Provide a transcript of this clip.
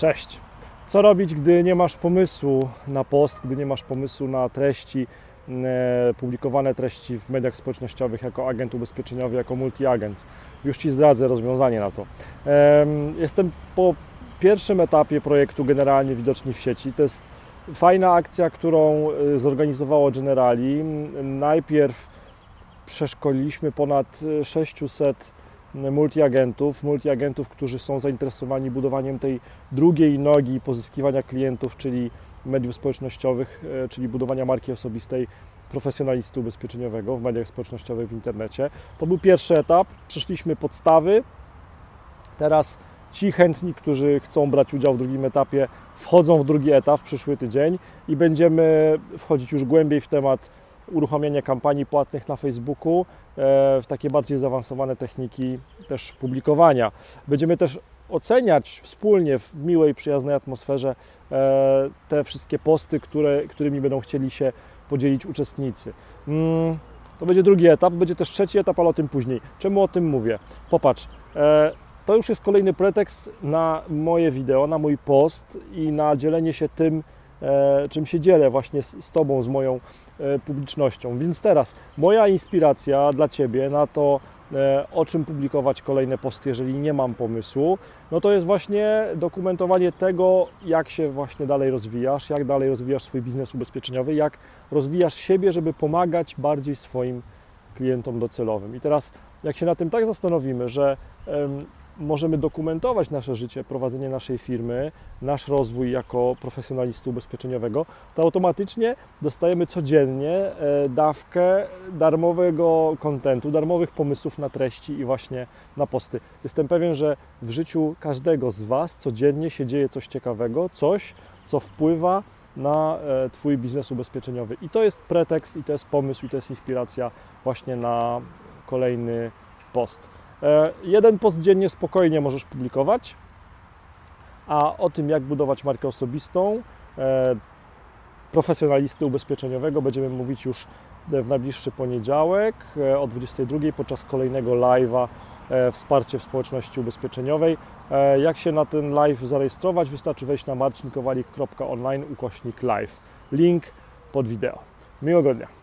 Cześć. Co robić, gdy nie masz pomysłu na post, gdy nie masz pomysłu na treści, e, publikowane treści w mediach społecznościowych jako agent ubezpieczeniowy, jako multiagent? Już Ci zdradzę rozwiązanie na to. Em, Jestem po pierwszym etapie projektu Generalnie Widoczni w sieci. To jest fajna akcja, którą e, zorganizowało Generali. Najpierw przeszkoliliśmy ponad e, 600 multiagentów, multiagentów, którzy są zainteresowani budowaniem tej drugiej nogi pozyskiwania klientów, czyli mediów społecznościowych, e, czyli budowania marki osobistej profesjonalisty ubezpieczeniowego w mediach społecznościowych w internecie. To był pierwszy etap. Przeszliśmy podstawy. Teraz ci chętni, którzy chcą brać udział w drugim etapie, wchodzą w drugi etap w przyszły tydzień i będziemy wchodzić już głębiej w temat uruchamiania kampanii płatnych na Facebooku, e, w takie bardziej zaawansowane techniki też publikowania. Będziemy też oceniać wspólnie w miłej, przyjaznej atmosferze e, te wszystkie posty, które, którymi będą chcieli się podzielić uczestnicy. Mm, To będzie drugi etap, będzie też trzeci etap, ale o tym później. Czemu o tym mówię? Popatrz, e, to już jest kolejny pretekst na moje wideo, na mój post i na dzielenie się tym, czym się dzielę właśnie z, Tobą, z moją e, publicznością. Więc teraz moja inspiracja dla Ciebie na to, e, o czym publikować kolejne posty, jeżeli nie mam pomysłu, no to jest właśnie dokumentowanie tego, jak się właśnie dalej rozwijasz, jak dalej rozwijasz swój biznes ubezpieczeniowy, jak rozwijasz siebie, żeby pomagać bardziej swoim klientom docelowym. I teraz, jak się na tym tak zastanowimy, że możemy dokumentować nasze życie, prowadzenie naszej firmy, nasz rozwój jako profesjonalisty ubezpieczeniowego, to automatycznie dostajemy codziennie e, dawkę darmowego kontentu, darmowych pomysłów na treści i właśnie na posty. Jestem pewien, że w życiu każdego z Was codziennie się dzieje coś ciekawego, coś, co wpływa na e, Twój biznes ubezpieczeniowy. I to jest pretekst, i to jest pomysł, i to jest inspiracja właśnie na kolejny post. E, Jeden post dziennie spokojnie możesz publikować, a o tym, jak budować markę osobistą, e, profesjonalisty ubezpieczeniowego będziemy mówić już w najbliższy poniedziałek e, o 22 podczas kolejnego live'a e, Wsparcie w społeczności ubezpieczeniowej. E, Jak się na ten live zarejestrować? Wystarczy wejść na marcinkowalik.online ukośnik live. Link pod wideo. Miłego dnia.